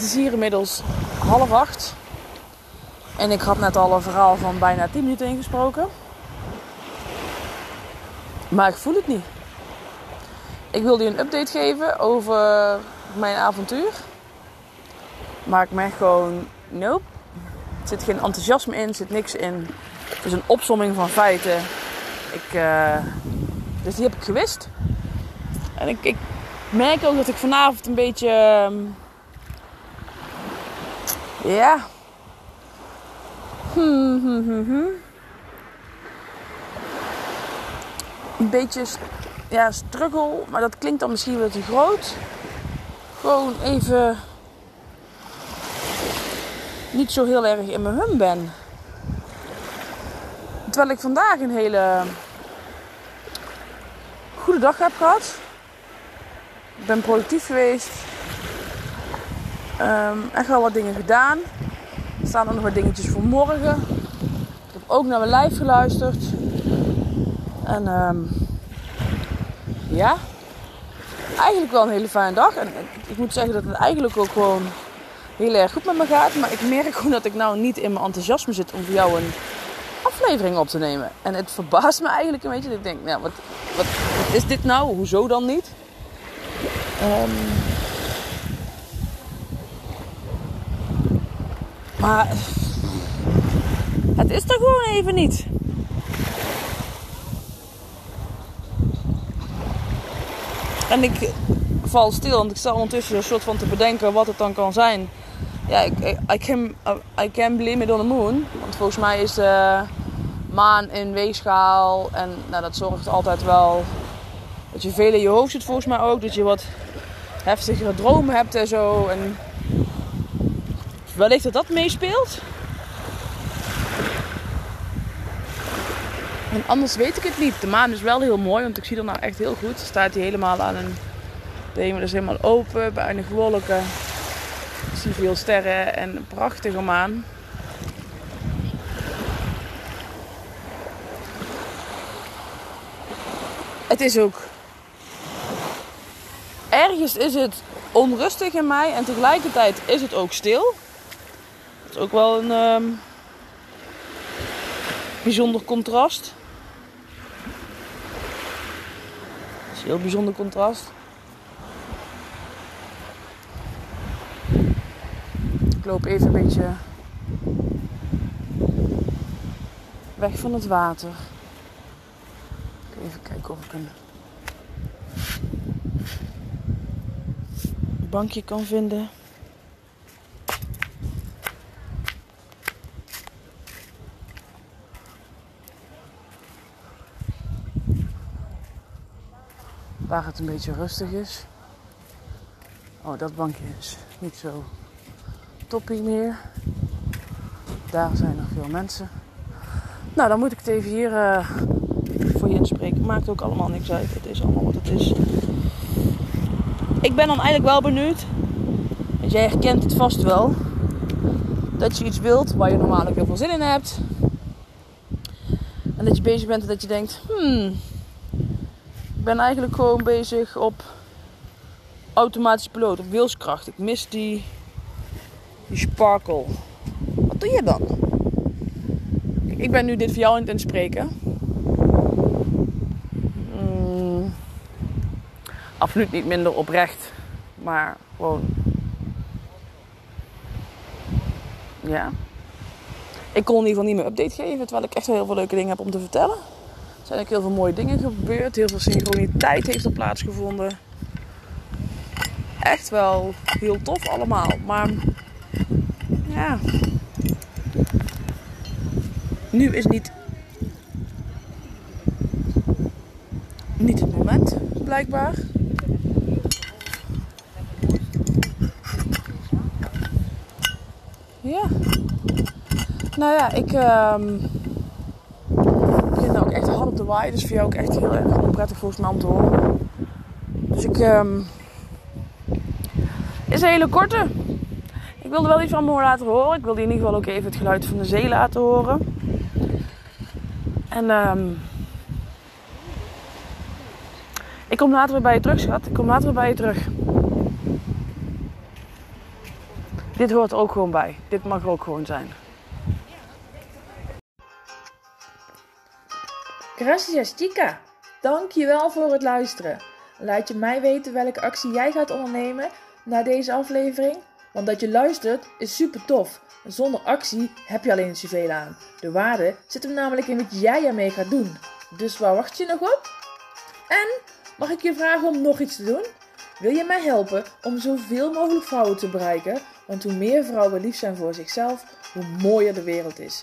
Het is hier inmiddels half acht. En ik had net al een verhaal van bijna 10 minuten ingesproken. Maar ik voel het niet. Ik wilde je een update geven over mijn avontuur. Maar ik merk gewoon, nope. Er zit geen enthousiasme in, er zit niks in. Het is een opsomming van feiten. Ik, uh, dus die heb ik gewist. En ik, ik merk ook dat ik vanavond een beetje... Uh, ja. Een beetje ja, struggle, maar dat klinkt dan misschien wel te groot. Gewoon even niet zo heel erg in mijn hum ben. Terwijl ik vandaag een hele goede dag heb gehad. Ik ben productief geweest. Echt wel wat dingen gedaan. Er staan er nog wat dingetjes voor morgen. Ik heb ook naar mijn lijf geluisterd. En um, ja, eigenlijk wel een hele fijne dag. En ik moet zeggen dat het eigenlijk ook gewoon heel erg goed met me gaat. Maar ik merk gewoon dat ik nou niet in mijn enthousiasme zit om voor jou een aflevering op te nemen. En het verbaast me eigenlijk een beetje. Dat ik denk, nou, wat, wat, wat is dit nou? Hoezo dan niet? Um, Maar het is er gewoon even niet. En ik val stil, want ik sta ondertussen een soort van te bedenken wat het dan kan zijn. Ja, ik, I, can, I can it on the moon. Want volgens mij is de maan in weegschaal. En nou, dat zorgt altijd wel dat je veel in je hoofd zit volgens mij ook. Dat je wat heftigere dromen hebt en zo. En wellicht dat dat meespeelt. En anders weet ik het niet. De maan is wel heel mooi, want ik zie er nou echt heel goed. Staat hij helemaal aan een. De hemel is helemaal open, weinig wolken. Ik zie veel sterren en een prachtige maan. Het is ook. Ergens is het onrustig in mij en tegelijkertijd is het ook stil. Dat is ook wel een um, bijzonder contrast. Dat is een heel bijzonder contrast. Ik loop even een beetje weg van het water. Even kijken of ik een bankje kan vinden. Waar het een beetje rustig is. Oh, dat bankje is niet zo toppie meer. Daar zijn nog veel mensen. Nou, dan moet ik het even hier uh, voor je inspreken. Maakt ook allemaal niks uit. Het is allemaal wat het is. Ik ben dan eigenlijk wel benieuwd. Want jij herkent het vast wel. Dat je iets wilt waar je normaal ook heel veel zin in hebt. En dat je bezig bent en dat je denkt, hmm, ben eigenlijk gewoon bezig op automatische piloot op wilskracht. Ik mis die, die sparkle. Wat doe je dan? Ik ben nu dit voor jou aan het inspreken. Mm, absoluut niet minder oprecht. Maar gewoon. Ja. Ik kon in ieder geval niet meer update geven. Terwijl ik echt heel veel leuke dingen heb om te vertellen. Er zijn heel veel mooie dingen gebeurd. Heel veel synchroniteit heeft er plaatsgevonden. Echt wel heel tof allemaal. Maar ja. Nu is niet. Niet het moment, blijkbaar. Ja. Nou ja, ik ook Dus voor jou ook echt heel erg onprettig volgens mij om te horen. Dus ik... Um, is een hele korte. Ik wilde wel iets van me laten horen. Ik wilde in ieder geval ook even het geluid van de zee laten horen. En um, ik kom later weer bij je terug, schat. Ik kom later weer bij je terug. Dit hoort er ook gewoon bij. Dit mag er ook gewoon zijn. Gracias, chica. Dankjewel voor het luisteren. Laat je mij weten welke actie jij gaat ondernemen na deze aflevering. Want dat je luistert is super tof. Zonder actie heb je alleen zoveel aan. De waarde zit hem namelijk in wat jij ermee gaat doen. Dus waar wacht je nog op? En mag ik je vragen om nog iets te doen? Wil je mij helpen om zoveel mogelijk vrouwen te bereiken? Want hoe meer vrouwen lief zijn voor zichzelf, hoe mooier de wereld is.